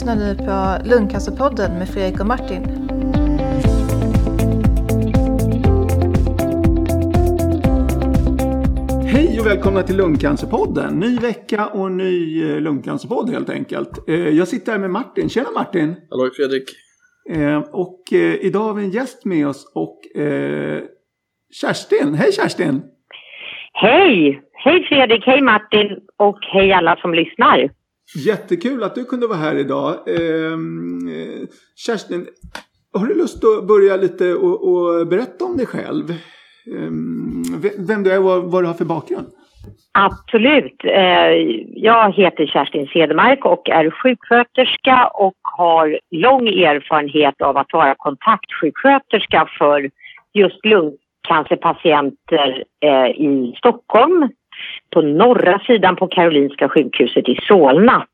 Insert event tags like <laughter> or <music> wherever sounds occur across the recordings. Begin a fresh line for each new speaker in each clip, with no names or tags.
lyssnar nu på Lungcancerpodden med Fredrik och Martin.
Hej och välkomna till Lungcancerpodden. Ny vecka och ny eh, lungcancerpodd helt enkelt. Eh, Jag sitter här med Martin. Tjena Martin!
Hallå Fredrik.
Eh, Och idag har vi en gäst med oss och Kerstin. Hej Kerstin!
Hej! Hej Fredrik, hej Martin och hej alla som lyssnar.
Jättekul att du kunde vara här idag. Eh, Kerstin, har du lust att börja lite och, och berätta om dig själv? Ehm, vem du är och vad du har för bakgrund?
Absolut. Eh, jag heter Kerstin Cedermark och är sjuksköterska och har lång erfarenhet av att vara kontaktsjuksköterska för just lungcancerpatienter eh, i Stockholm på norra sidan på Karolinska sjukhuset i Solna.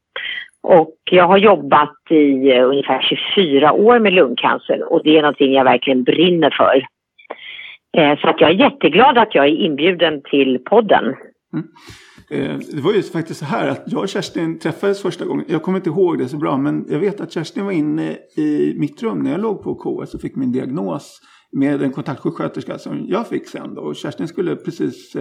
Och jag har jobbat i eh, ungefär 24 år med lungcancer och det är någonting jag verkligen brinner för. Eh, så att jag är jätteglad att jag är inbjuden till podden. Mm.
Eh, det var ju faktiskt så här att jag och Kerstin träffades första gången. Jag kommer inte ihåg det så bra men jag vet att Kerstin var inne i mitt rum när jag låg på KS och fick min diagnos med en kontaktsjuksköterska som jag fick sen då. Och Kerstin skulle precis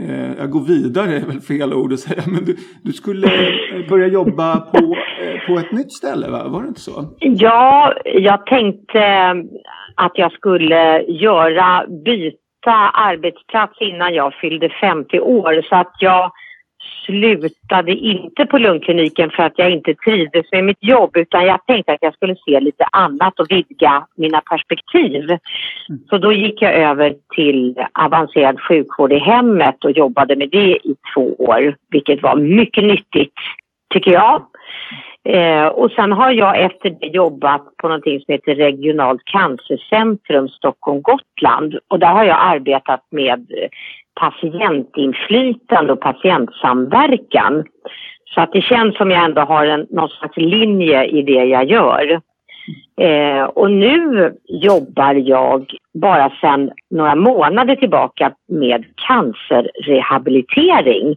eh, jag går vidare är väl fel ord att säga. Men du, du skulle eh, börja jobba på, eh, på ett nytt ställe va? Var det inte så?
Ja, jag tänkte eh, att jag skulle göra, byta arbetsplats innan jag fyllde 50 år. Så att jag slutade inte på lungkliniken för att jag inte trivdes med mitt jobb utan jag tänkte att jag skulle se lite annat och vidga mina perspektiv. Så då gick jag över till avancerad sjukvård i hemmet och jobbade med det i två år, vilket var mycket nyttigt tycker jag. Eh, och sen har jag efter det jobbat på någonting som heter Regionalt cancercentrum Stockholm-Gotland. Och där har jag arbetat med patientinflytande och patientsamverkan. Så att det känns som jag ändå har en, någon slags linje i det jag gör. Eh, och nu jobbar jag bara sedan några månader tillbaka med cancerrehabilitering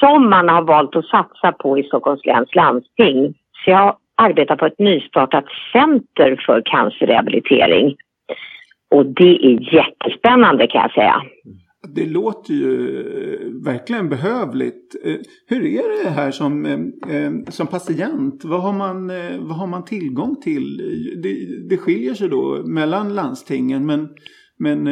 som man har valt att satsa på i Stockholms läns landsting. Så jag arbetar på ett nystartat center för cancerrehabilitering. Och det är jättespännande kan jag säga.
Det låter ju eh, verkligen behövligt. Eh, Hur är det här som, eh, som patient? Vad har, man, vad har man tillgång till? Det, det skiljer sig då mellan landstingen men, men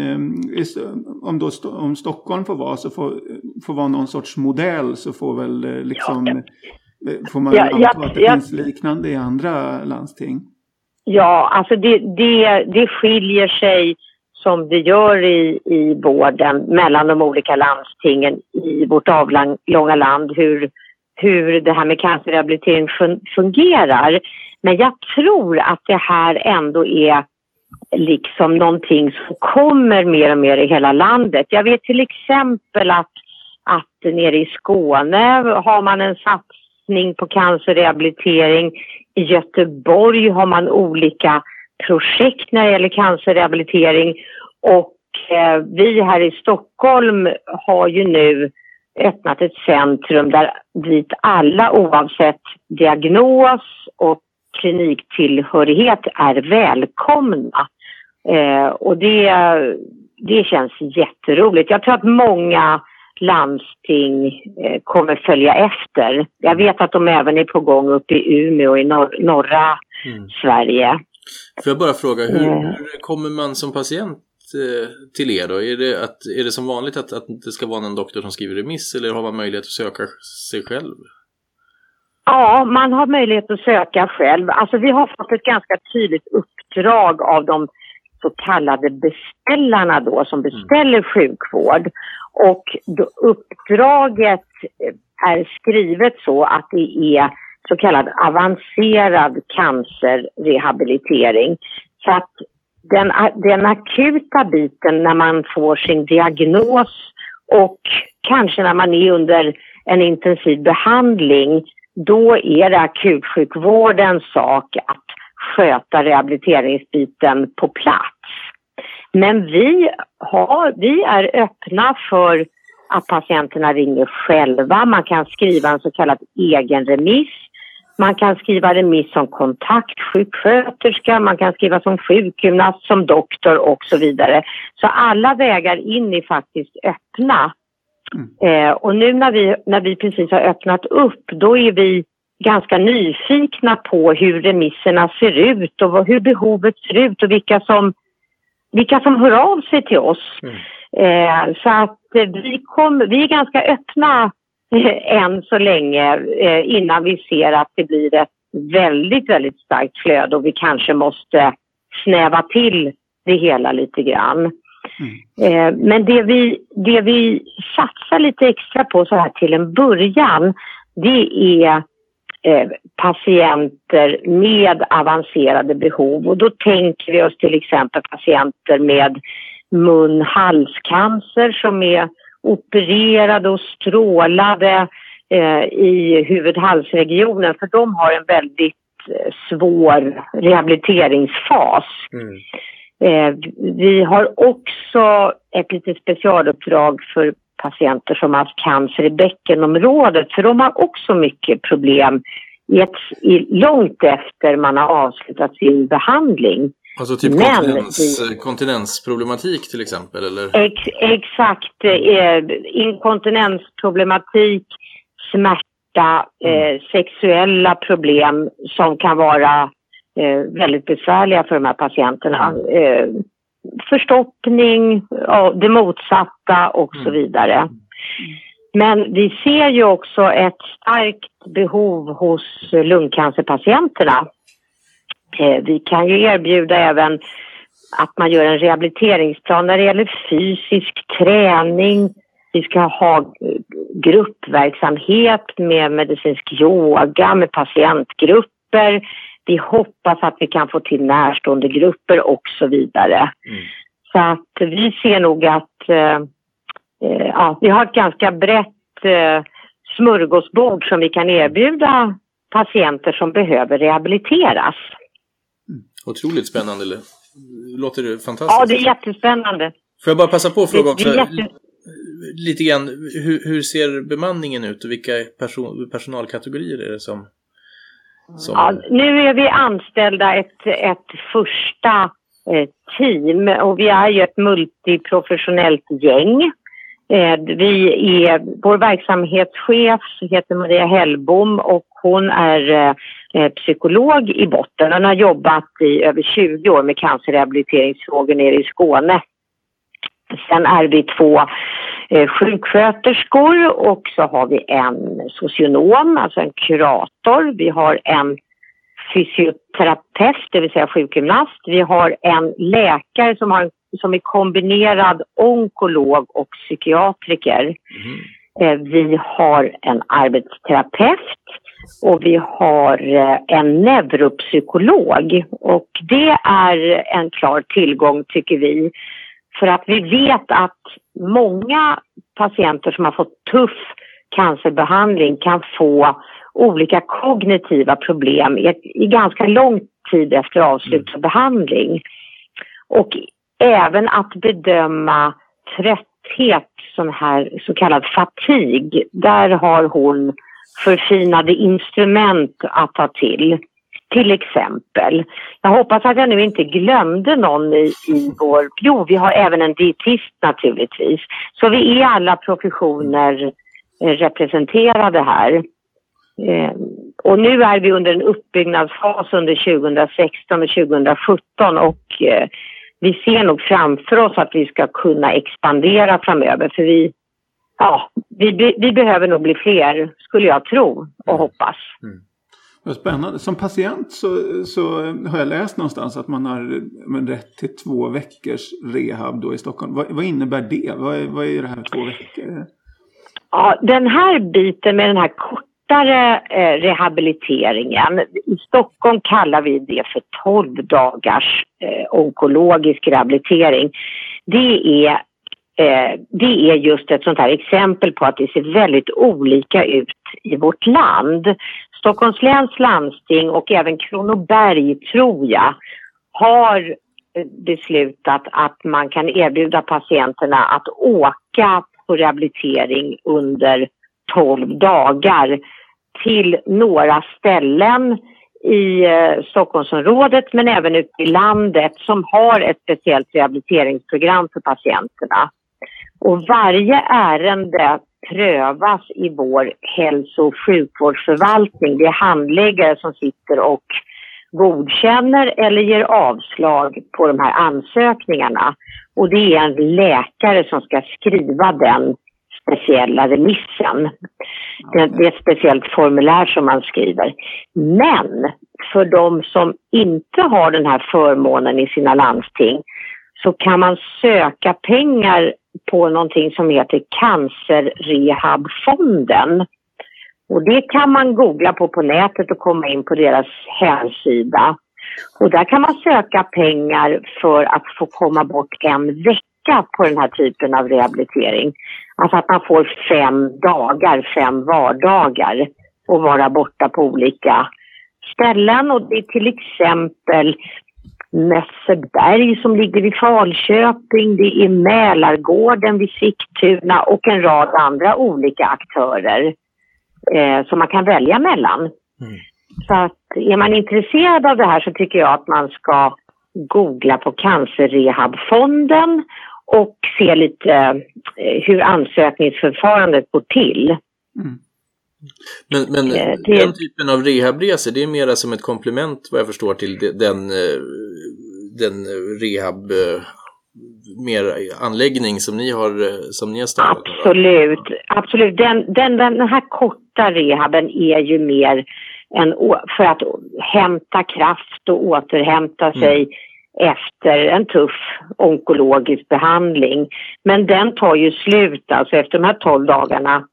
om, då, om Stockholm får vara så får, får vara någon sorts modell så får väl liksom Får man
Ja,
anta
ja,
att det
ja.
finns liknande i andra landsting?
Ja, alltså det, det, det skiljer sig som det gör i, i vården mellan de olika landstingen i vårt avlånga land hur, hur det här med cancerrehabilitering fungerar. Men jag tror att det här ändå är liksom någonting som kommer mer och mer i hela landet. Jag vet till exempel att, att nere i Skåne har man en satsning på cancerrehabilitering. I Göteborg har man olika projekt när det gäller cancerrehabilitering och eh, vi här i Stockholm har ju nu öppnat ett centrum där dit alla oavsett diagnos och kliniktillhörighet är välkomna. Eh, och det, det känns jätteroligt. Jag tror att många landsting eh, kommer följa efter. Jag vet att de även är på gång uppe i Umeå i nor- norra
Mm.
Sverige.
Får jag bara fråga, hur,
Mm.
hur kommer man som patient eh, till er då? Är det, att, är det som vanligt att, att det ska vara någon doktor som skriver remiss eller har man möjlighet att söka sig själv?
Ja, man har möjlighet att söka själv. Alltså vi har fått ett ganska tydligt uppdrag av de så kallade beställarna då som beställer sjukvård. Och uppdraget eh, är skrivet så att det är så kallad avancerad cancerrehabilitering. Så att den, den akuta biten när man får sin diagnos och kanske när man är under en intensiv behandling, då är det akutsjukvårdens sak att sköta rehabiliteringsbiten på plats. Men vi, har, vi är öppna för att patienterna ringer själva. Man kan skriva en så kallad egenremiss. Man kan skriva remiss som kontaktsjuksköterska, man kan skriva som sjukgymnast, som doktor och så vidare. Så alla vägar in är faktiskt öppna. Eh, och nu när vi, när vi precis har öppnat upp, då är vi ganska nyfikna på hur remisserna ser ut och vad, hur behovet ser ut och vilka som, vilka som hör av sig till oss. Eh, så att eh, vi, kom, vi är ganska öppna <laughs> än så länge eh, innan vi ser att det blir ett väldigt, väldigt starkt flöde och vi kanske måste snäva till det hela lite grann. Eh, men det vi, det vi satsar lite extra på så här till en början, det är eh, patienter med avancerade behov. Och då tänker vi oss till exempel patienter med mun-halscancer som är opererade och strålade eh, i huvud-halsregionen för de har en väldigt eh, svår rehabiliteringsfas. Eh, vi har också ett litet specialuppdrag för patienter som har haft cancer i bäckenområdet för de har också mycket problem i ett, i, långt efter man har avslutat sin behandling.
Alltså typ
Men
kontinens, kontinensproblematik till exempel? Eller?
Ex, exakt. Eh, inkontinensproblematik, smärta, eh, sexuella problem som kan vara eh, väldigt besvärliga för de här patienterna. Eh, förstoppning, ja, det motsatta och så vidare. Men vi ser ju också ett starkt behov hos lungcancerpatienterna. Eh, vi kan ju erbjuda även att man gör en rehabiliteringsplan när det gäller fysisk träning. Vi ska ha eh, gruppverksamhet med medicinsk yoga, med patientgrupper. Vi hoppas att vi kan få till närstående grupper och så vidare. Så att vi ser nog att eh, eh, ja, vi har ett ganska brett eh, smörgåsbord som vi kan erbjuda patienter som behöver rehabiliteras.
Otroligt spännande. eller? Låter det fantastiskt?
Ja, det är jättespännande.
Får jag bara passa på att fråga också,
jätte-
lite grann, hur, hur ser bemanningen ut och vilka person, personalkategorier är det som... som
Ja, nu är vi anställda ett, ett första eh, team och vi är ju ett multiprofessionellt gäng. Eh, vi är, vår verksamhetschef heter Maria Hellbom och hon är eh, eh, psykolog i botten. Hon har jobbat i över 20 år med cancerrehabiliteringsfrågor nere i Skåne. Sen är vi två eh, sjuksköterskor och så har vi en socionom, alltså en kurator. Vi har en fysioterapeut, det vill säga sjukgymnast. Vi har en läkare som, har, en som är kombinerad onkolog och psykiatriker. Eh, Vi har en arbetsterapeut och vi har eh, en neuropsykolog. Och det är en klar tillgång tycker vi. För att vi vet att många patienter som har fått tuff cancerbehandling kan få olika kognitiva problem i, ganska lång tid efter avslutad behandling. Och även att bedöma trötthet, sån här så kallad fatig, där har hon förfinade instrument att ta till. Till exempel. Jag hoppas att jag nu inte glömde någon i, i vår... Jo, vi har även en dietist naturligtvis. Så vi är alla professioner eh, representerade här. Eh, och nu är vi under en uppbyggnadsfas under 2016 och 2017 och eh, vi ser nog framför oss att vi ska kunna expandera framöver för vi, ja, vi, vi behöver nog bli fler skulle jag tro och hoppas.
Vad spännande. Som patient så, så har jag läst någonstans att man har men, rätt till två veckors rehab då i Stockholm. Vad, vad innebär det? Vad är, vad är det här med två veckor?
Ja, den här biten med den här kortare eh, rehabiliteringen, i Stockholm kallar vi det för 12 dagars eh, onkologisk rehabilitering. Det är, eh, det är just ett sånt här exempel på att det ser väldigt olika ut i vårt land. Stockholms läns landsting och även Kronoberg, tror jag, har eh, beslutat att man kan erbjuda patienterna att åka på rehabilitering under 12 dagar till några ställen i eh, Stockholmsområdet men även ute i landet som har ett speciellt rehabiliteringsprogram för patienterna. Och varje ärende prövas i vår hälso och sjukvårdsförvaltning. Det är handläggare som sitter och godkänner eller ger avslag på de här ansökningarna. Och det är en läkare som ska skriva den speciella remissen. Det, det är ett speciellt formulär som man skriver. Men för de som inte har den här förmånen i sina landsting så kan man söka pengar på någonting som heter Cancerrehabfonden. Och det kan man googla på på nätet och komma in på deras hemsida. Och där kan man söka pengar för att få komma bort en vecka på den här typen av rehabilitering. Alltså att man får fem dagar, fem vardagar och vara borta på olika ställen. Och det är till exempel Nässeberg som ligger i Falköping, det är Mälargården vid Sigtuna och en rad andra olika aktörer eh, som man kan välja mellan. Mm. Så att är man intresserad av det här så tycker jag att man ska googla på Cancerrehabfonden och se lite eh, hur ansökningsförfarandet går till. Mm.
Men, men eh, det... den typen av rehabresor, det är mera som ett komplement vad jag förstår till den, eh, den rehab mer anläggning som ni har, som ni har startat?
Absolut, absolut. Den, den, den här korta rehaben är ju mer en, för att hämta kraft och återhämta mm. Efter en tuff onkologisk behandling. Men den tar ju slut, alltså efter de här 12 dagarna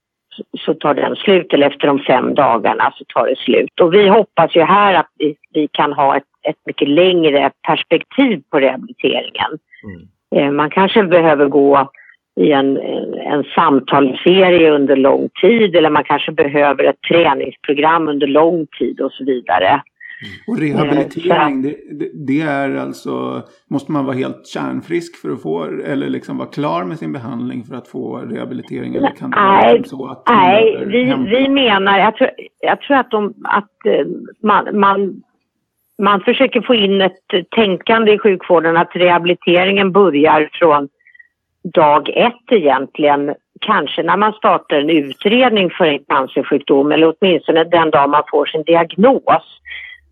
så tar den slut, eller efter de fem dagarna så tar det slut. Och vi hoppas ju här att vi, vi kan ha ett, ett mycket längre perspektiv på rehabiliteringen. Mm. Eh, man kanske behöver gå i en, en samtalsserie under lång tid eller man kanske behöver ett träningsprogram under lång tid och så vidare.
Och rehabilitering, det, det, är alltså, måste man vara helt kärnfrisk för att få, eller liksom vara klar med sin behandling för att få rehabilitering? Eller kan det
nej, vara så att nej vi, vi menar, jag tror, jag tror att, de, att eh, man, man, man försöker få in ett tänkande i sjukvården att rehabiliteringen börjar från dag ett egentligen. Kanske när man startar en utredning för en cancersjukdom eller åtminstone den dag man får sin diagnos.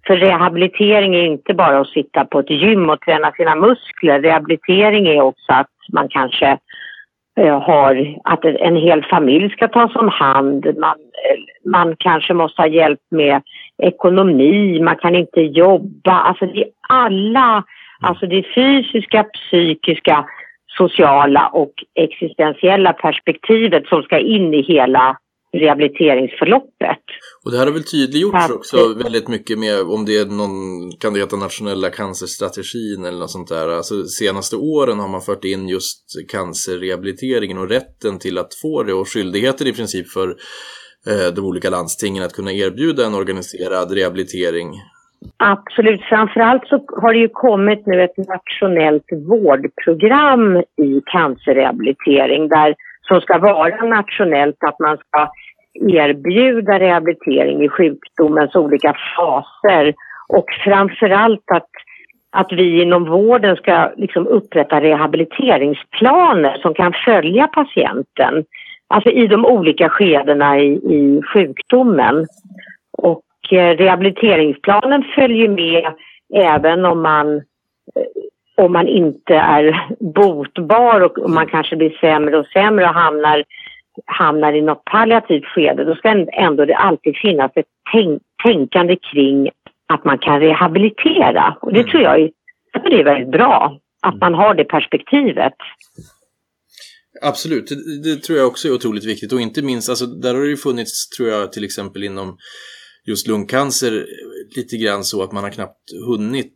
För rehabilitering är inte bara att sitta på ett gym och träna sina muskler. Rehabilitering är också att man kanske eh, har att en hel familj ska tas om hand. Man, eh, man kanske måste ha hjälp med ekonomi, man kan inte jobba. Alltså det är alla, alltså det fysiska, psykiska, sociala och existentiella perspektivet som ska in i hela rehabiliteringsförloppet.
Och det här har väl tydliggjorts också väldigt mycket med om det är någon, kan det heta nationella cancerstrategin eller något sånt där. Alltså senaste åren har man fört in just cancerrehabiliteringen och rätten till att få det och skyldigheten i princip för eh, de olika landstingen att kunna erbjuda en organiserad rehabilitering.
Absolut, framförallt så har det ju kommit nu ett nationellt vårdprogram i cancerrehabilitering där som ska vara nationellt, att man ska erbjuda rehabilitering i sjukdomens olika faser och framförallt att, att vi inom vården ska liksom upprätta rehabiliteringsplaner som kan följa patienten, alltså i de olika skedena i, i sjukdomen. Och eh, rehabiliteringsplanen följer med även om man eh, om man inte är botbar och man kanske blir sämre och sämre och hamnar, hamnar i något palliativt skede, då ska ändå det alltid finnas ett tänk, tänkande kring att man kan rehabilitera. Och det mm. tror jag är, det är väldigt bra, att man har det perspektivet.
Absolut, det, det, tror jag också är otroligt viktigt och inte minst, alltså där har det ju funnits, tror jag, till exempel inom just lungcancer lite grann så att man har knappt hunnit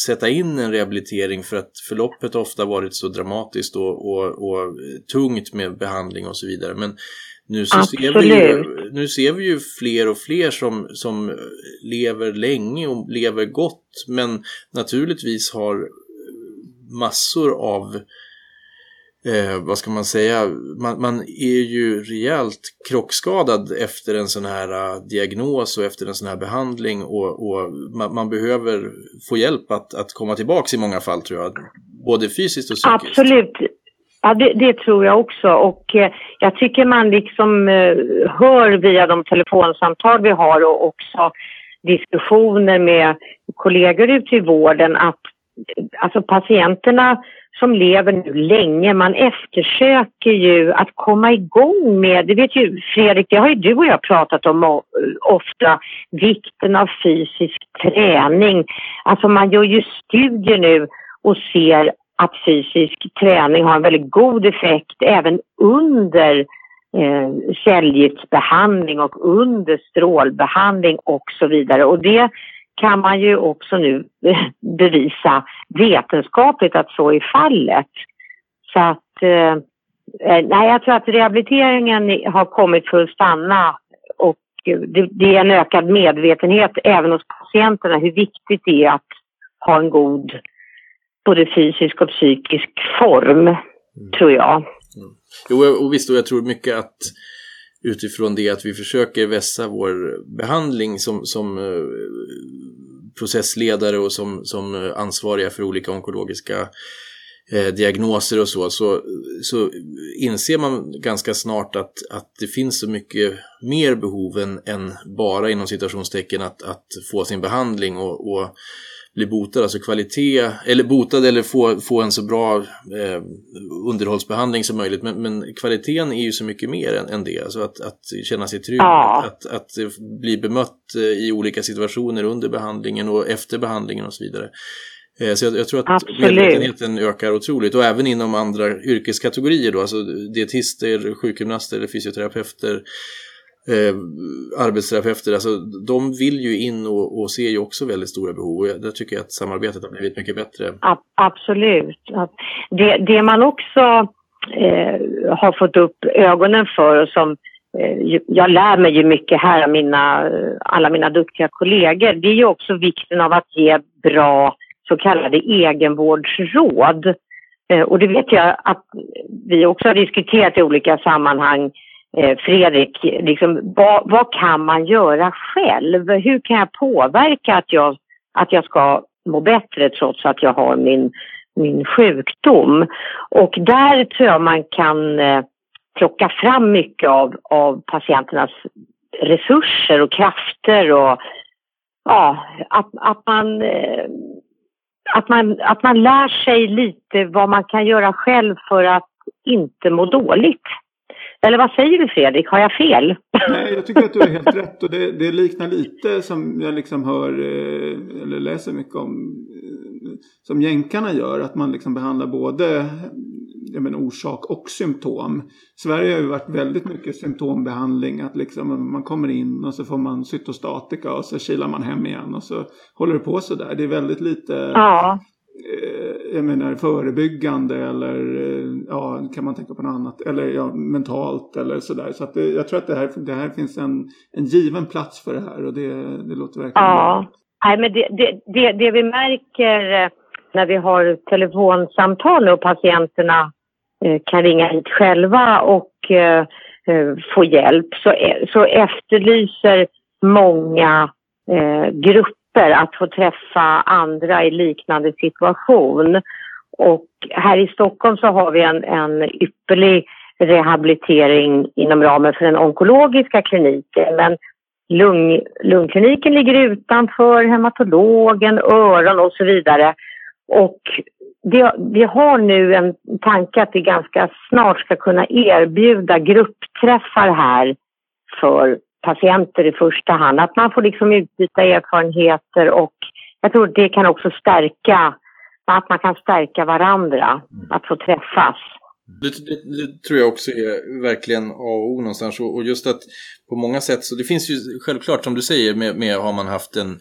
sätta in en rehabilitering för att förloppet ofta varit så dramatiskt och, och, och tungt med behandling och så vidare. Men nu, så ser vi ju, nu ser vi ju fler och fler som, som lever länge och lever gott men naturligtvis har massor av eh, vad ska man säga, man, man, är ju rejält krockskadad efter en sån här eh, diagnos och efter en sån här behandling och, och man, man, behöver få hjälp att, att komma tillbaks i många fall tror jag, både fysiskt och psykiskt.
Absolut. Ja, det, det, tror jag också. Och eh, jag tycker man liksom eh, hör via de telefonsamtal vi har och också diskussioner med kollegor ute i vården att alltså patienterna som lever nu länge, man eftersöker ju att komma igång med, det vet ju Fredrik, det har ju du och jag pratat om ofta, vikten av fysisk träning. Alltså man gör ju studier nu och ser att fysisk träning har en väldigt god effekt även under eh, cellgiftsbehandling och under strålbehandling och så vidare. Och det kan man ju också nu <laughs> bevisa vetenskapligt att så är fallet. Så att, eh, eh, nej jag tror att rehabiliteringen har kommit för att stanna och det, det är en ökad medvetenhet även hos patienterna hur viktigt det är att ha en god både fysisk och psykisk form, mm. tror jag. Mm.
Jo, och visst, och jag tror mycket att utifrån det att vi försöker vässa vår behandling som, som eh, processledare och som, som eh, ansvariga för olika onkologiska eh, diagnoser och så, så, så inser man ganska snart att, att det finns så mycket mer behov än, än bara inom citationstecken att, att få sin behandling och, och bli botad, alltså kvalitet, eller botad eller få, få en så bra eh, underhållsbehandling som möjligt. Men, men kvaliteten är ju så mycket mer än, än det, alltså att, att känna sig trygg, ja. att, att bli bemött eh, i olika situationer under behandlingen och efter behandlingen och så vidare. Eh, så jag, jag, tror att Absolut. medvetenheten ökar otroligt och även inom andra yrkeskategorier då, alltså dietister, sjukgymnaster eller fysioterapeuter eh, arbetsterapeuter, alltså de vill ju in och, och ser ju också väldigt stora behov och där tycker jag att samarbetet har blivit mycket bättre.
absolut. Det, det man också eh, har fått upp ögonen för och som eh, jag lär mig ju mycket här av mina, alla mina duktiga kollegor, det är ju också vikten av att ge bra så kallade egenvårdsråd. Eh, och det vet jag att vi också har diskuterat i olika sammanhang Eh, Fredrik, liksom, vad, vad, kan man göra själv? Hur kan jag påverka att jag, att jag ska må bättre trots att jag har min, min sjukdom? Och där tror jag man kan eh, plocka fram mycket av, av patienternas resurser och krafter och ja, att, att man eh, att man, att man lär sig lite vad man kan göra själv för att inte må dåligt. Eller vad säger du Fredrik, har jag fel?
Nej, jag tycker att du har helt rätt och det, det liknar lite som jag liksom hör eh, eller läser mycket om eh, som jänkarna gör, att man liksom behandlar både menar, orsak och symptom. Sverige har ju varit väldigt mycket symptombehandling. Att liksom man kommer in och så får man cytostatika och så kilar man hem igen och så håller det på sådär. Det är väldigt lite ja. Eh, jag menar förebyggande eller eh, ja, kan man tänka på något annat. Eller ja, mentalt eller sådär. Så att det, jag tror att det här, det här finns en, en given plats för det här och det, det låter verkligen
ja. bra. Nej, men det, det, det, det vi märker eh, när vi har telefonsamtal och patienterna kan ringa hit själva och få hjälp så, så efterlyser många grupper grupper att få träffa andra i liknande situation. Och här i Stockholm så har vi en, en ypperlig rehabilitering inom ramen för den onkologiska kliniken. Men lung, lungkliniken ligger utanför, hematologen, öron och så vidare. Och det, vi har nu en tanke att vi ganska snart ska kunna erbjuda gruppträffar här för patienter i första hand. Att man får liksom utbyta erfarenheter och jag tror det kan också stärka, att man kan stärka varandra, att få träffas.
Det, det, det, tror jag också är verkligen A och O någonstans och, just att på många sätt så det finns ju självklart som du säger med, med har man haft en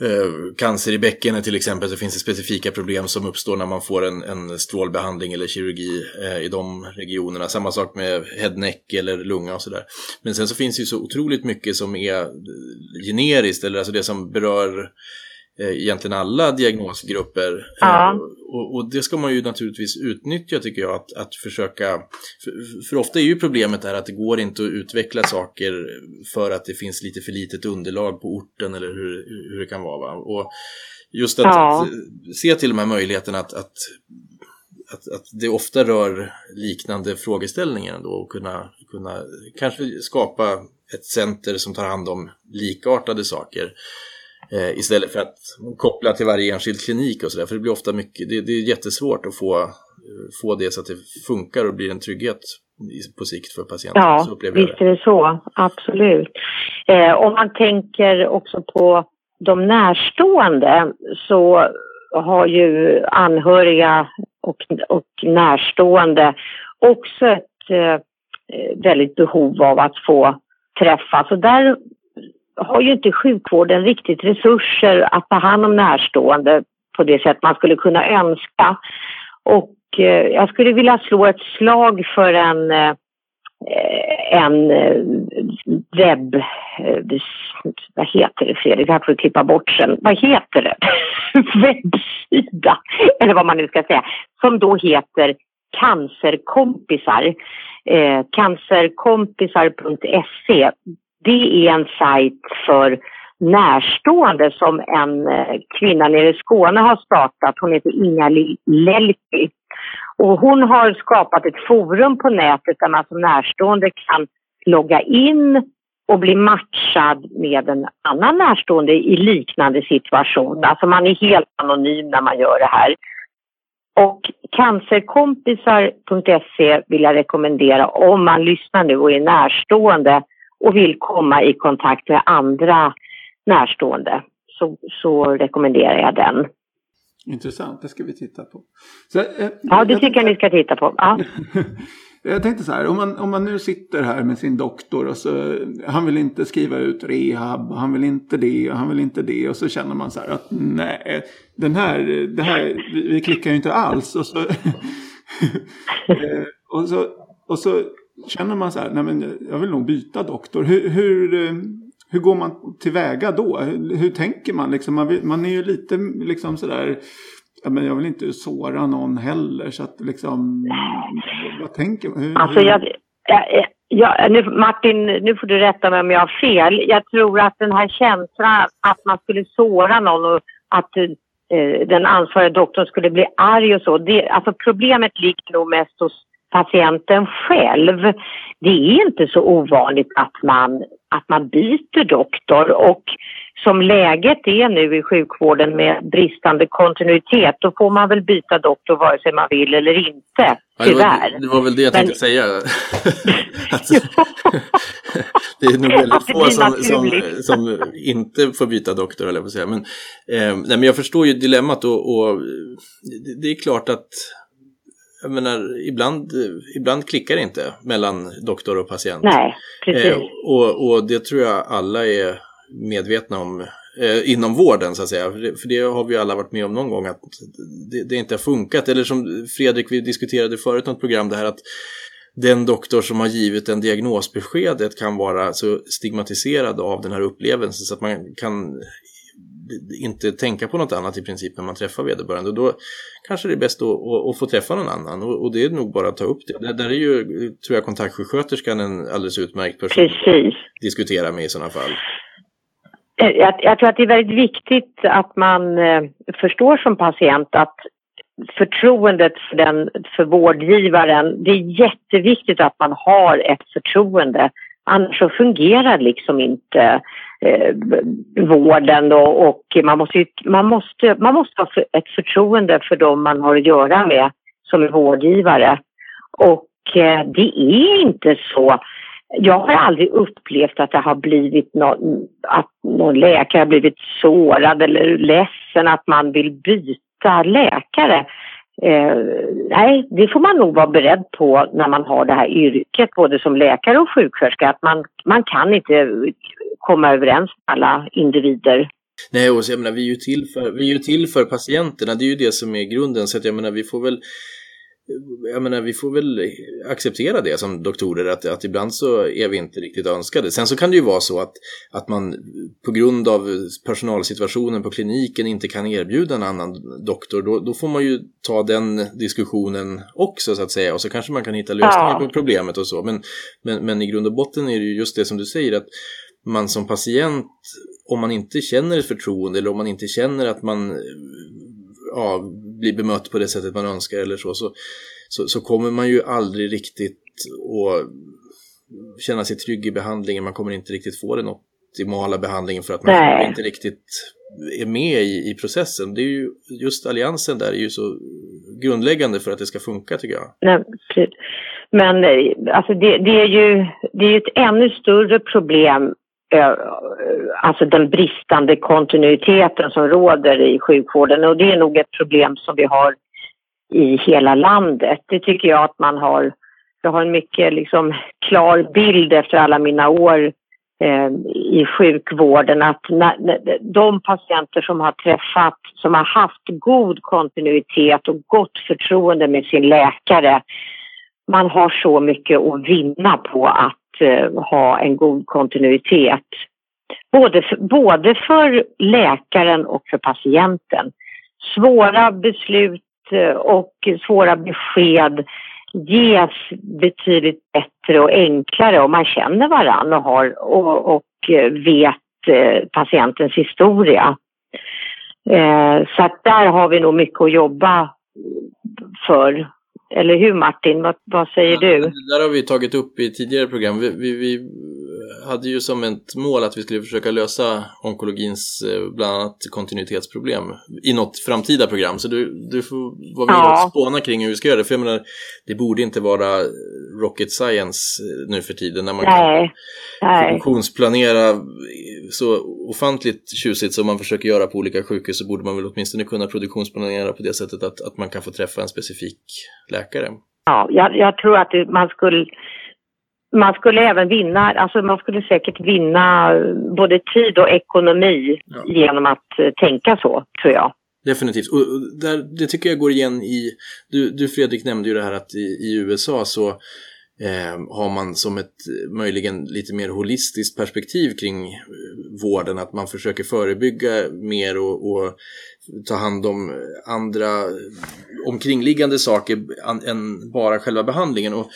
Eh, cancer i bäckenet till exempel så finns det specifika problem som uppstår när man får en, en strålbehandling eller kirurgi eh, i de regionerna. Samma sak med head neck eller lunga och sådär. Men sen så finns det ju så otroligt mycket som är eh, generiskt eller alltså det som berör eh, egentligen alla diagnosgrupper.
Ja.
Eh, och, och, det ska man ju naturligtvis utnyttja tycker jag, att, att försöka, för, för, ofta är ju problemet här att det går inte att utveckla saker för att det finns lite för litet underlag på orten eller hur, hur det kan vara. Va? Och just att, ja. att se till de här möjligheterna att, att att, att det ofta rör liknande frågeställningar ändå och kunna, kunna kanske skapa ett center som tar hand om likartade saker eh, istället för att koppla till varje enskild klinik och sådär. För det blir ofta mycket, det, det, är jättesvårt att få, eh, få det så att det funkar och blir en trygghet på sikt för patienten.
Ja, visst är det så. Absolut. Eh, om man tänker också på de närstående så har ju anhöriga och, och närstående också ett eh, väldigt behov av att få träffas. Och där har ju inte sjukvården riktigt resurser att ta hand om närstående på det sätt man skulle kunna önska. Och eh, jag skulle vilja slå ett slag för en eh, en eh, webb... Vad heter det Fredrik? Här får du klippa bort sen. Vad heter det? <laughs> Webbsida, eller vad man nu ska säga, som då heter Cancerkompisar. Eh, cancerkompisar.se. Det är en sajt för närstående som en eh, kvinna nere i Skåne har startat. Hon heter Inga Lelki. Och hon har skapat ett forum på nätet där man som närstående kan logga in och bli matchad med en annan närstående i liknande situation. Alltså man är helt anonym när man gör det här. Och cancerkompisar.se vill jag rekommendera om man lyssnar nu och är närstående och vill komma i kontakt med andra närstående. Så, så rekommenderar jag den.
Intressant, det ska vi titta på. Så,
eh, ja, det tycker jag ni ska titta på. Ja. <laughs>
jag tänkte så här, om man, om man nu sitter här med sin doktor och så, han vill inte skriva ut rehab, han vill inte det, han vill inte det och så känner man så här att nej, den här, det här, vi klickar ju inte alls och så, <laughs> eh, och så, och så känner man så här, nej men jag vill nog byta doktor. Hur, hur eh, hur går man tillväga då? Hur, hur tänker man? Liksom, man, vill, man är ju lite liksom sådär Ja, men jag vill inte såra någon heller så att liksom, vad tänker man?
alltså jag, jag, jag, nu, Martin, nu får du rätta mig om jag har fel. Jag tror att den här känslan att man skulle såra någon och att eh, den ansvariga doktorn skulle bli arg och så. Det, alltså problemet ligger nog mest hos patienten själv. Det är inte så ovanligt att man, att man byter doktor och som läget är nu i sjukvården med bristande kontinuitet då får man väl byta doktor vare sig man vill eller inte. Tyvärr.
Det var, det var väl det jag tänkte Men... säga. <laughs> att, <laughs> det är nog väldigt få som, som, som, inte får byta doktor, eller på säga. Men, eh, nej, men jag förstår ju dilemmat och, och det, det är klart att jag menar, ibland, ibland klickar det inte mellan doktor och patient.
Nej, precis. Eh,
och, och det tror jag alla är medvetna om eh, inom vården så att säga. För det, för det, har vi alla varit med om någon gång att det, det, inte har funkat. Eller som Fredrik, vi diskuterade förut något program det här att den doktor som har givit en diagnosbeskedet kan vara så stigmatiserad av den här upplevelsen så att man kan inte tänka på något annat i princip när man träffar vederbörande. Och då kanske det är bäst att, att, att få träffa någon annan och, och, det är nog bara att ta upp det. Där, där är ju, tror jag, kontaktsjuksköterskan en alldeles utmärkt person
Precis.
att diskutera med i sådana fall.
Eh, jag, jag, tror att det är väldigt viktigt att man eh, förstår som patient att förtroendet för, den, för vårdgivaren, det är jätteviktigt att man har ett förtroende. Annars så fungerar liksom inte eh, vården då, och man måste, ju, man, måste, man måste ha ett förtroende för dem man har att göra med som är vårdgivare. Och eh, det är inte så jag har aldrig upplevt att det har blivit någon, att någon läkare har blivit sårad eller ledsen att man vill byta läkare. Eh, nej, det får man nog vara beredd på när man har det här yrket, både som läkare och sjuksköterska, att man, man kan inte komma överens med alla individer.
Nej, och så, jag menar, vi är ju till för, vi är ju till för patienterna, det är ju det som är grunden, så att jag menar, vi får väl jag menar, vi får väl acceptera det som doktorer, att, att ibland så är vi inte riktigt önskade. Sen så kan det ju vara så att, att man på grund av personalsituationen på kliniken inte kan erbjuda en annan doktor. Då, då får man ju ta den diskussionen också så att säga och så kanske man kan hitta lösningar ja. på problemet och så. Men, men, men i grund och botten är det ju just det som du säger att man som patient, om man inte känner förtroende eller om man inte känner att man ja, blir bemött på det sättet man önskar eller så, så, så, så kommer man ju aldrig riktigt att känna sig trygg i behandlingen. Man kommer inte riktigt få den optimala behandlingen för att man Nej. inte riktigt är med i, i processen. Det är ju, just alliansen där är ju så grundläggande för att det ska funka tycker jag.
Nej, precis. Men eh, alltså det, det, är ju det är ett ännu större problem Eh, alltså den bristande kontinuiteten som råder i sjukvården och det är nog ett problem som vi har i hela landet. Det tycker jag att man har, jag har en mycket liksom klar bild efter alla mina år eh, i sjukvården att när, de patienter som har träffat, som har haft god kontinuitet och gott förtroende med sin läkare, man har så mycket att vinna på att Eh, ha en god kontinuitet. Både för, både för läkaren och för patienten. Svåra beslut eh, och svåra besked ges betydligt bättre och enklare om man känner varann och, har, och, och eh, vet patientens historia. Så att där har vi nog mycket att jobba för eller hur Martin? Vad, vad säger ja, du? Det
där har vi tagit upp i tidigare program. Vi, vi, vi, hade ju som ett mål att vi skulle försöka lösa onkologins eh, bland annat kontinuitetsproblem i något framtida program. Så du, du får vara med ja. och spåna kring hur vi ska göra det. För jag menar, det borde inte vara rocket science eh, nu för tiden när man Nej. kan funktionsplanera så ofantligt tjusigt som man försöker göra på olika sjukhus så borde man väl åtminstone kunna produktionsplanera på det sättet att, att man kan få träffa en specifik läkare.
Ja, jag, jag tror att man skulle man skulle även vinna, alltså man skulle säkert vinna både tid och ekonomi ja. genom att eh, tänka så, tror jag.
Definitivt, och där, det tycker jag går igen i, du, du Fredrik nämnde ju det här att i, i USA så eh, har man som ett möjligen lite mer holistiskt perspektiv kring eh, vården, att man försöker förebygga mer och, och ta hand om eh, andra omkringliggande saker än bara själva behandlingen. Och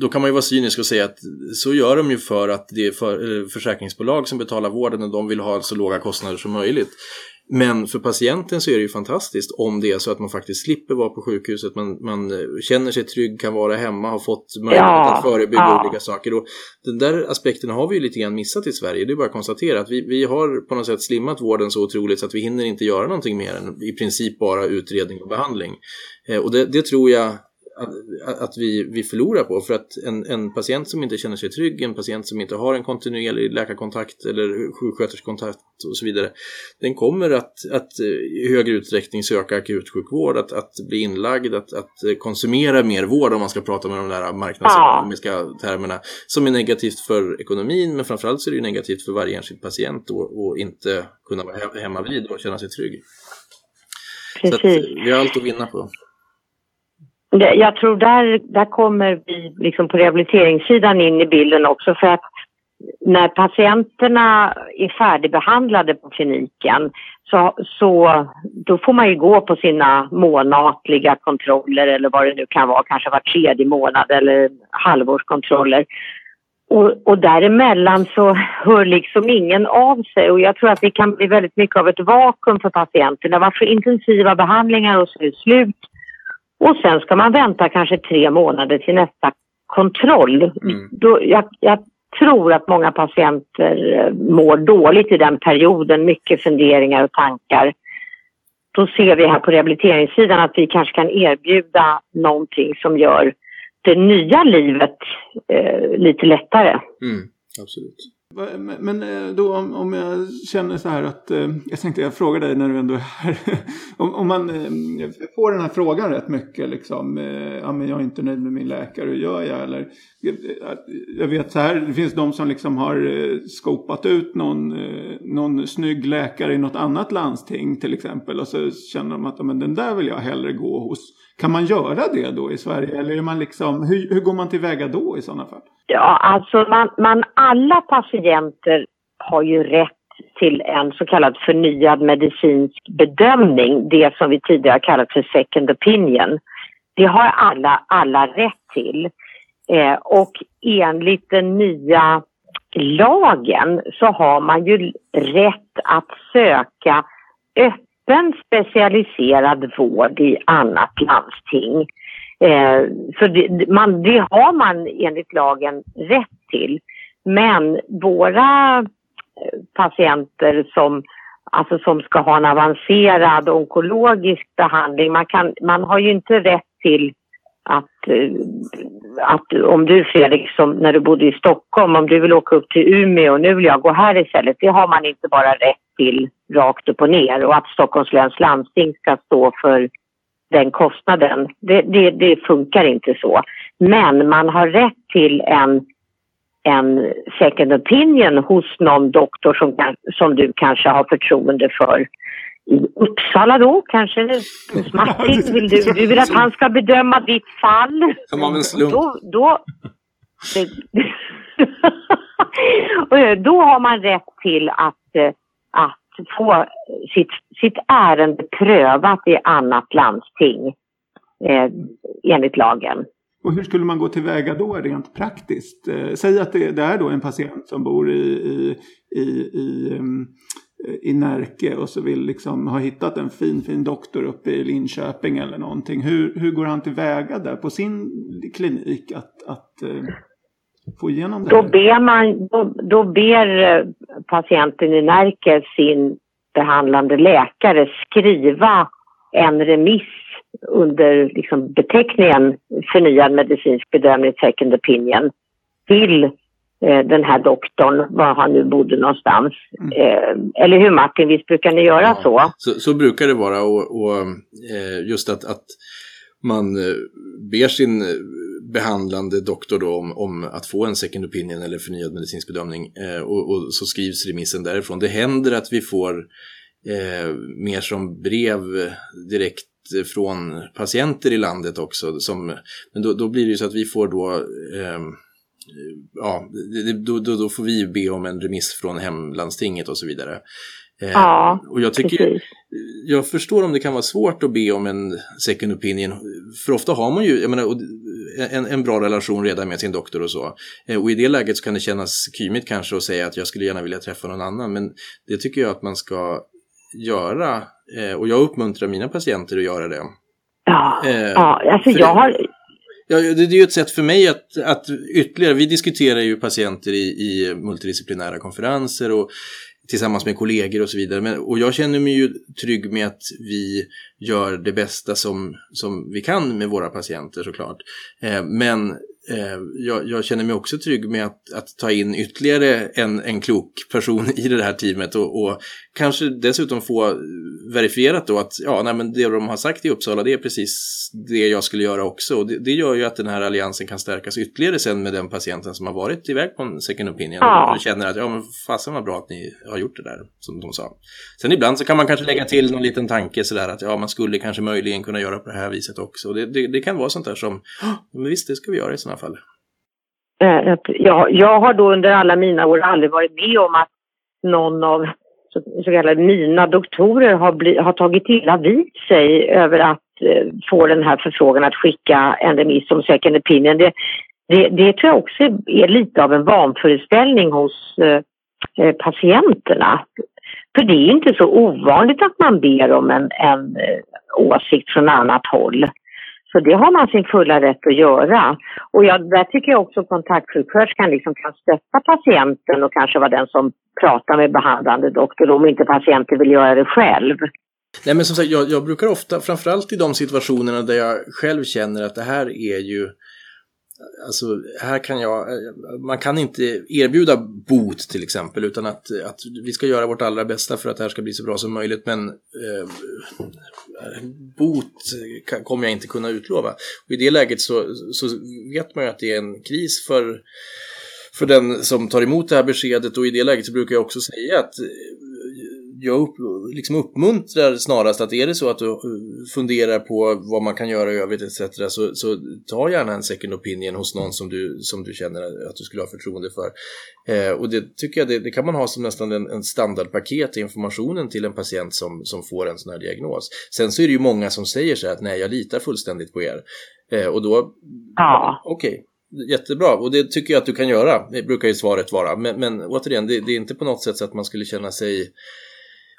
då kan man ju vara cynisk och säga att så gör de ju för att det är för, försäkringsbolag som betalar vården och de vill ha så låga kostnader som möjligt. Men för patienten så är det ju fantastiskt om det är så att man faktiskt slipper vara på sjukhuset, man, man känner sig trygg, kan vara hemma, har fått möjlighet ja, att förebygga ja. olika saker. Och den där aspekten har vi ju lite grann missat i Sverige, det är bara att konstatera att vi, vi har på något sätt slimmat vården så otroligt så att vi hinner inte göra någonting mer än i princip bara utredning och behandling. Eh, och det, det tror jag att, att vi, vi förlorar på. För att en, en patient som inte känner sig trygg, en patient som inte har en kontinuerlig läkarkontakt eller sjuksköterskekontakt och så vidare, den kommer att, att i högre utsträckning söka akutsjukvård, att, att bli inlagd, att, att konsumera mer vård om man ska prata med de där marknadsekonomiska termerna, som är negativt för ekonomin, men framförallt så är det negativt för varje enskild patient och, inte kunna vara hemma vid och känna sig trygg. Precis. Så att vi har allt att vinna på.
Jag tror där, där kommer vi liksom på rehabiliteringssidan in i bilden också för att när patienterna är färdigbehandlade på kliniken så, så då får man ju gå på sina månatliga kontroller eller vad det nu kan vara, kanske var tredje månad eller halvårskontroller. Och, och däremellan så hör liksom ingen av sig och jag tror att det kan bli väldigt mycket av ett vakuum för patienterna. Varför intensiva behandlingar och så är det slut och sen ska man vänta kanske tre månader till nästa kontroll. Mm. Då, jag, jag, tror att många patienter eh, mår dåligt i den perioden, mycket funderingar och tankar. Då ser vi här på rehabiliteringssidan att vi kanske kan erbjuda någonting som gör det nya livet eh, lite lättare.
Mm, absolut.
Men eh, då om, om jag känner så här att, eh, jag tänkte jag frågar dig när du ändå är här. <laughs> om, om man eh, får den här frågan rätt mycket liksom, ja men jag är inte nöjd med min läkare, hur gör jag? Eller, jag vet så här, det finns de som liksom har skopat ut någon, någon snygg läkare i något annat landsting till exempel. Och så känner de att men den där vill jag hellre gå hos. Kan man göra det då i Sverige? Eller är man liksom, hur, hur går man tillväga då i sådana fall?
Ja, alltså man, man, alla patienter har ju rätt till en så kallad förnyad medicinsk bedömning, det som vi tidigare kallat för second opinion. Det har alla, alla rätt till. Eh, och enligt den nya lagen så har man ju rätt att söka öppen specialiserad vård i annat landsting. Eh, så det, man, det har man enligt lagen rätt till. Men våra eh, patienter som, alltså som ska ha en avancerad onkologisk behandling, man, kan, man har ju inte rätt till att, eh, att om du Fredrik, som när du bodde i Stockholm, om du vill åka upp till Umeå och nu vill jag gå här istället, det har man inte bara rätt till rakt upp och ner och att Stockholms läns landsting ska stå för den kostnaden. Det, det, det, funkar inte så. Men man har rätt till en, en second opinion hos någon doktor som, som du kanske har förtroende för. I Uppsala då kanske, Martin. Vill du, du vill att han ska bedöma ditt fall.
Som av en slump.
Då, då, <laughs> då har man rätt till att, att få sitt, sitt ärende prövat i annat landsting eh, enligt lagen.
Och hur skulle man gå tillväga då rent praktiskt? Eh, säg att det, det, är då en patient som bor i, i, i, i, um, i Närke och så vill liksom ha hittat en fin, fin doktor uppe i Linköping eller någonting. Hur, hur går han tillväga där på sin klinik att, att uh, få igenom det
Då ber, man, då, då ber eh, patienten i Närke sin behandlande läkare skriva en remiss under liksom, beteckningen förnyad medicinsk bedömning, second opinion, till eh, den här doktorn, var han nu bodde någonstans. Mm. Eh, eller hur Martin, visst brukar ni göra ja, så?
så? så? brukar det vara och, och eh, just att, att man eh, ber sin behandlande doktor då om, om, att få en second opinion eller förnyad medicinsk bedömning eh, och, och, så skrivs remissen därifrån. Det händer att vi får eh, mer som brev direkt från patienter i landet också. Som, men då, då blir det ju så att vi får då eh, ja, då, då, då, får vi be om en remiss från hemlandstinget och så vidare.
Eh, ja,
och jag tycker, precis. jag förstår om det kan vara svårt att be om en second opinion. För ofta har man ju, menar, en, en bra relation redan med sin doktor och så. Eh, och i det läget så kan det kännas kymigt kanske att säga att jag skulle gärna vilja träffa någon annan. Men det tycker jag att man ska göra. Eh, och jag uppmuntrar mina patienter att göra det.
Ja, ja alltså jag har...
Ja, det är ju ett sätt för mig att, att ytterligare, vi diskuterar ju patienter i, i multidisciplinära konferenser och tillsammans med kollegor och så vidare. Men, och jag känner mig ju trygg med att vi gör det bästa som, som vi kan med våra patienter såklart. Eh, men eh, jag, jag, känner mig också trygg med att, att ta in ytterligare en, en klok person <laughs> i det här teamet och, och kanske dessutom få verifierat då att ja, nej, men det de har sagt i Uppsala det är precis det jag skulle göra också. Och det, det gör ju att den här alliansen kan stärkas ytterligare sen med den patienten som har varit iväg på en second opinion ja. och känner att ja men fasen vad bra att ni har gjort det där som de sa. Sen ibland så kan man kanske lägga till någon liten tanke sådär att ja man skulle kanske möjligen kunna göra på det här viset också. Det, det, det kan vara sånt där som, men visst det ska vi göra i sådana fall.
Eh, ja, jag har då under alla mina år aldrig varit med om att någon av så, så kallade mina doktorer har, bli, har tagit illa vid sig över att eh, få den här förfrågan att skicka en remiss om second opinion. Det, det, det tror jag också är lite av en vanföreställning hos eh, eh, patienterna. För det är inte så ovanligt att man ber om en, en eh, åsikt från annat håll. Så det har man sin fulla rätt att göra. Och jag, där tycker jag också kontaktsjuksköterskan liksom kan stötta patienten och kanske vara den som pratar med behandlande doktor om inte patienten vill göra det själv.
Nej men som sagt, jag, jag brukar ofta, framförallt i de situationerna där jag själv känner att det här är ju Alltså, här kan jag, eh, man kan inte erbjuda bot till exempel utan att, att vi ska göra vårt allra bästa för att det här ska bli så bra som möjligt men eh, bot kommer jag inte kunna utlova. Och I det läget så, så vet man ju att det är en kris för för den som tar emot det här beskedet och i det läget så brukar jag också säga att jag upp, liksom uppmuntrar snarast att är det så att du funderar på vad man kan göra i övrigt etc. Så, så ta gärna en second opinion hos någon som du, som du känner att du skulle ha förtroende för. Eh, och det tycker jag det, det, kan man ha som nästan en, en standardpaket i informationen till en patient som, som får en sån här diagnos. Sen så är det ju många som säger så här att nej jag litar fullständigt på er. Eh, och då,
ja.
okej, okay. Jättebra, och det tycker jag att du kan göra, det brukar ju svaret vara. Men, men återigen, det, det, är inte på något sätt så att man skulle känna sig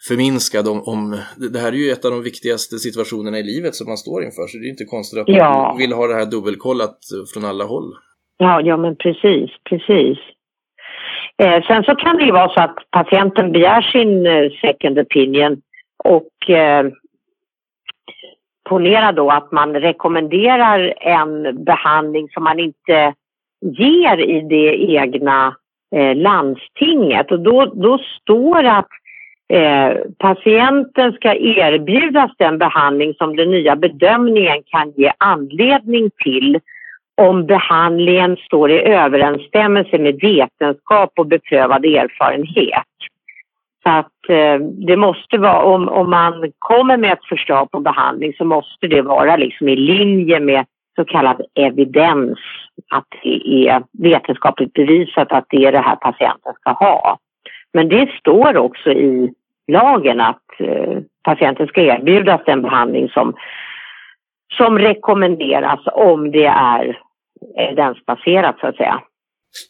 förminskad om, om, det här är ju ett av de viktigaste situationerna i livet som man står inför så det är inte konstigt att ja. man vill ha det här dubbelkollat från alla håll.
Ja, ja men precis, precis. Eh, sen så kan det ju vara så att patienten begär sin eh, second opinion och eh, ponera då att man rekommenderar en behandling som man inte ger i det egna eh, landstinget och då, då står att Eh, patienten ska erbjudas den behandling som den nya bedömningen kan ge anledning till om behandlingen står i överensstämmelse med vetenskap och beprövad erfarenhet. Så att eh, det måste vara, om, om man kommer med ett förslag på behandling så måste det vara liksom i linje med så kallad evidens, att det är vetenskapligt bevisat att det är det här patienten ska ha. Men det står också i lagen att eh, patienten ska erbjudas den behandling som, som rekommenderas om det är evidensbaserat så att säga.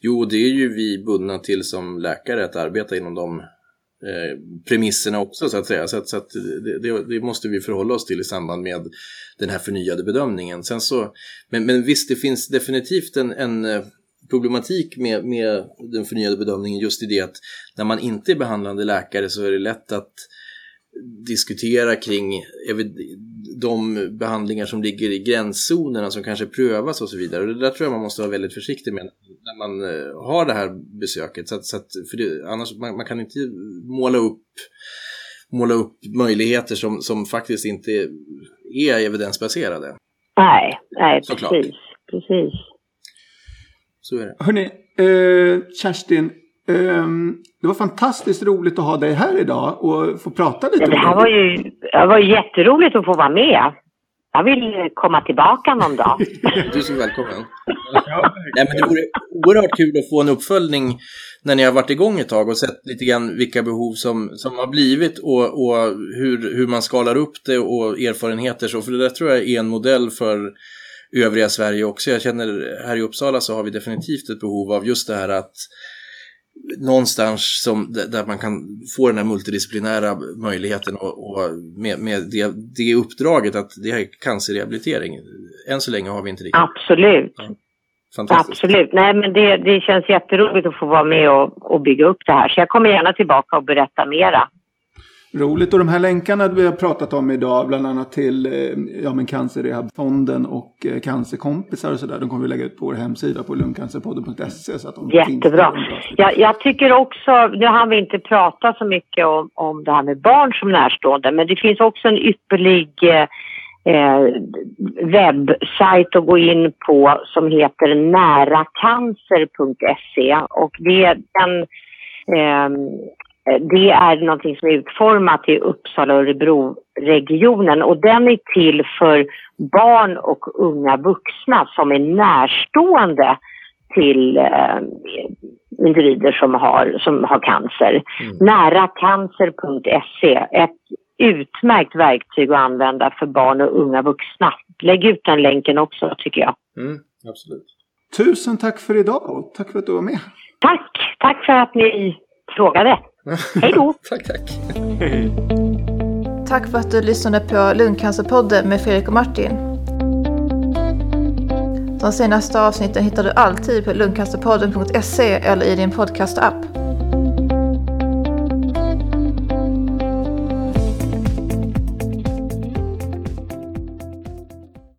Jo, det är ju vi bundna till som läkare att arbeta inom de eh, premisserna också så att säga. Så, att, så att det, det, det, måste vi förhålla oss till i samband med den här förnyade bedömningen. Sen så, men, men visst, det finns definitivt en, en eh, problematik med, med den förnyade bedömningen just i det att när man inte är behandlande läkare så är det lätt att diskutera kring de behandlingar som ligger i gränszonerna som kanske prövas och så vidare. Och det där tror jag man måste vara väldigt försiktig med när man eh, har det här besöket. Så att, så att, för det, annars man, man kan inte måla upp, måla upp möjligheter som, som faktiskt inte är evidensbaserade.
Nej, nej precis. precis.
Så är det. Hörrni, eh, Kerstin. Eh, det var fantastiskt roligt att ha dig här idag och få prata lite.
Ja, det här var ju, det var jätteroligt att få vara med. Jag vill komma tillbaka någon dag. <laughs>
du är så välkommen. Nej, men det vore oerhört kul att få en uppföljning när ni har varit igång ett tag och sett lite grann vilka behov som, som har blivit och, och hur, hur man skalar upp det och erfarenheter. Så, för det där tror jag är en modell för övriga Sverige också. Jag känner här i Uppsala så har vi definitivt ett behov av just det här att någonstans som, där man kan få den här multidisciplinära möjligheten och, och med, med det, det, uppdraget att det är cancerrehabilitering. Än så länge har vi inte det.
Absolut. Ja. Absolut. Nej, men det, det känns jätteroligt att få vara med och, och bygga upp det här. Så jag kommer gärna tillbaka och berätta mera.
Roligt. Och de här länkarna vi har pratat om idag, bland annat till eh, ja, men Cancerrehabfonden och eh, cancerkompisar och sådär. De kommer vi lägga ut på vår hemsida på lungcancerpodden.se. Så att de
Jättebra. Jag, jag tycker också, nu har vi inte pratat så mycket om, om det här med barn som närstående, men det finns också en ypperlig eh, eh webbsajt att gå in på som heter näracancer.se och det är den Eh, det är någonting som är utformat i Uppsala och Örebro-regionen och den är till för barn och unga vuxna som är närstående till eh, individer som har, som har cancer. Mm. Näracancer.se, ett utmärkt verktyg att använda för barn och unga vuxna. Lägg ut den länken också tycker jag.
Mm, absolut.
Tusen tack för idag och tack för att du var med.
Tack, tack för att ni frågade. Hej då! <laughs>
tack, tack.
Tack för att du lyssnade på Lungcancerpodden med Fredrik och Martin. De senaste avsnitten hittar du alltid på lungcancerpodden.se eller i din podcastapp.